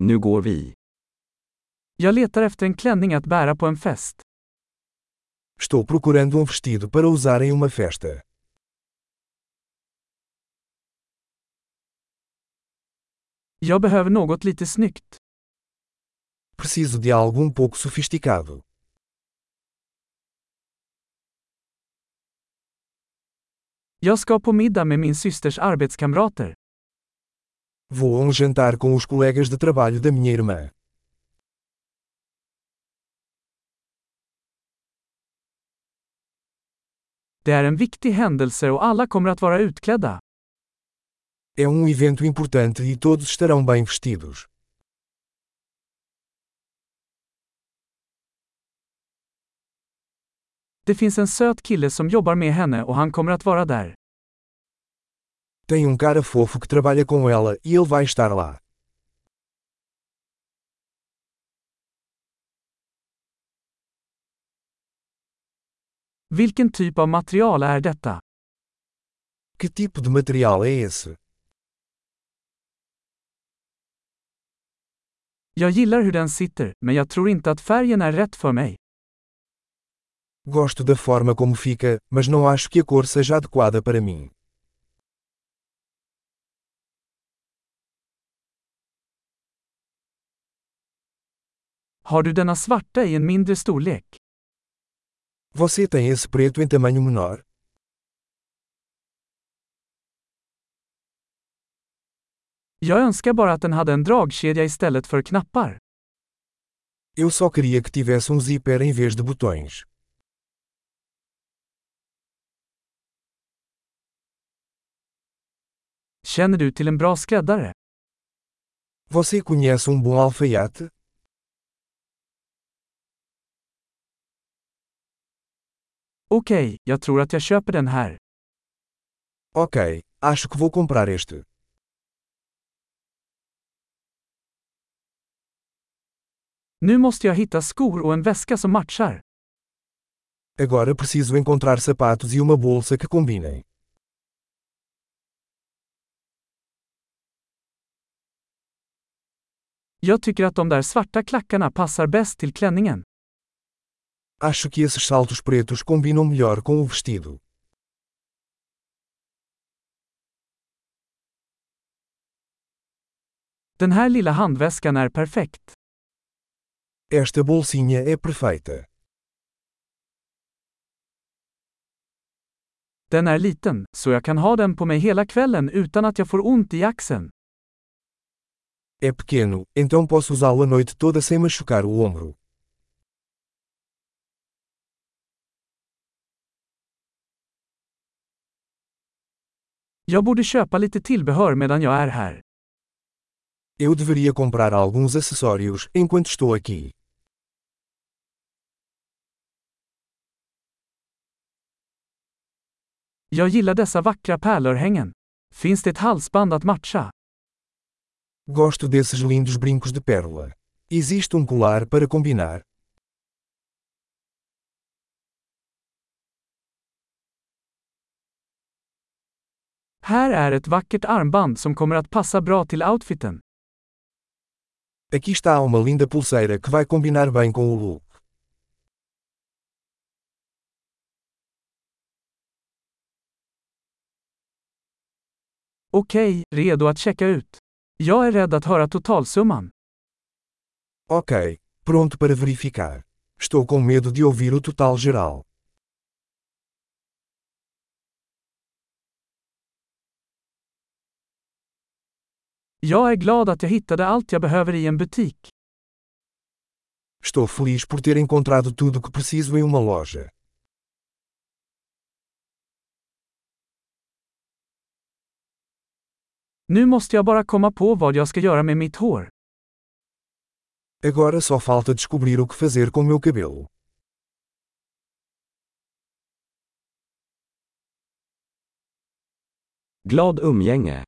Nu går vi. Jag letar efter en klänning att bära på en fest. Estou procurando um vestido para usar em uma festa. Jag behöver något lite snyggt. Preciso de algo um pouco sofisticado. Jag ska på middag med min systers arbetskamrater. Vou a um jantar com os colegas de trabalho da minha irmã. Det är en viktig händelse och alla kommer att vara utklädda. É um evento importante e todos estarão bem vestidos. Det finns en söt kille som jobbar med henne och han kommer att vara där. Tem um cara fofo que trabalha com ela e ele vai estar lá. Vilken typ av material är detta? Que tipo de material é esse? Jag gillar hur den sitter, men jag tror inte att färgen är rätt för mig. Gosto da forma como fica, mas não acho que a cor seja adequada para mim. Har du denna svarta i en mindre storlek? Você tem esse preto em tamanho menor? Jag önskar bara att den hade en dragkedja istället för knappar. Eu só queria que tivesse um zíper em vez de botões. Känner du till en bra skräddare? Você conhece um bom alfaiate? Okej, jag tror att jag köper den här. Ok, acho que vou comprar este. Nu måste jag hitta skor och en väska som matchar. Agora preciso encontrar sapatos e uma bolsa que combinem. Jag tycker att de där svarta klackarna passar bäst till klänningen. Acho que esses saltos pretos combinam melhor com o vestido. Den här lilla handväskan är perfekt. Esta bolsinha é perfeita. Den är liten, så jag kan ha den på mig hela kvällen utan att jag får ont i axeln. É pequeno, então posso usá-lo a noite toda sem machucar o ombro. Jag borde köpa lite tillbehör medan jag är här. Eu deveria comprar alguns acessórios enquanto estou aqui. Jag gillar dessa vackra pärlörhängen. Finns det ett halsband att matcha? Gosto desses lindos brincos de pérola. Existe um colar para combinar? Här är ett vackert armband som kommer att passa bra till outfiten. Aqui está uma linda pulseira que vai combinar bem com o look. Okej, redo att checka ut. Jag är rädd att höra totalsumman. Ok, pronto para verificar. Estou com medo de ouvir o total geral. Jag är glad att jag hittade allt jag behöver i en butik. Estou feliz por ter encontrado tudo o que preciso em uma loja. Nu måste jag bara komma på vad jag ska göra med mitt hår. Agora só falta descobrir o que fazer com meu cabelo. Glad umgänge!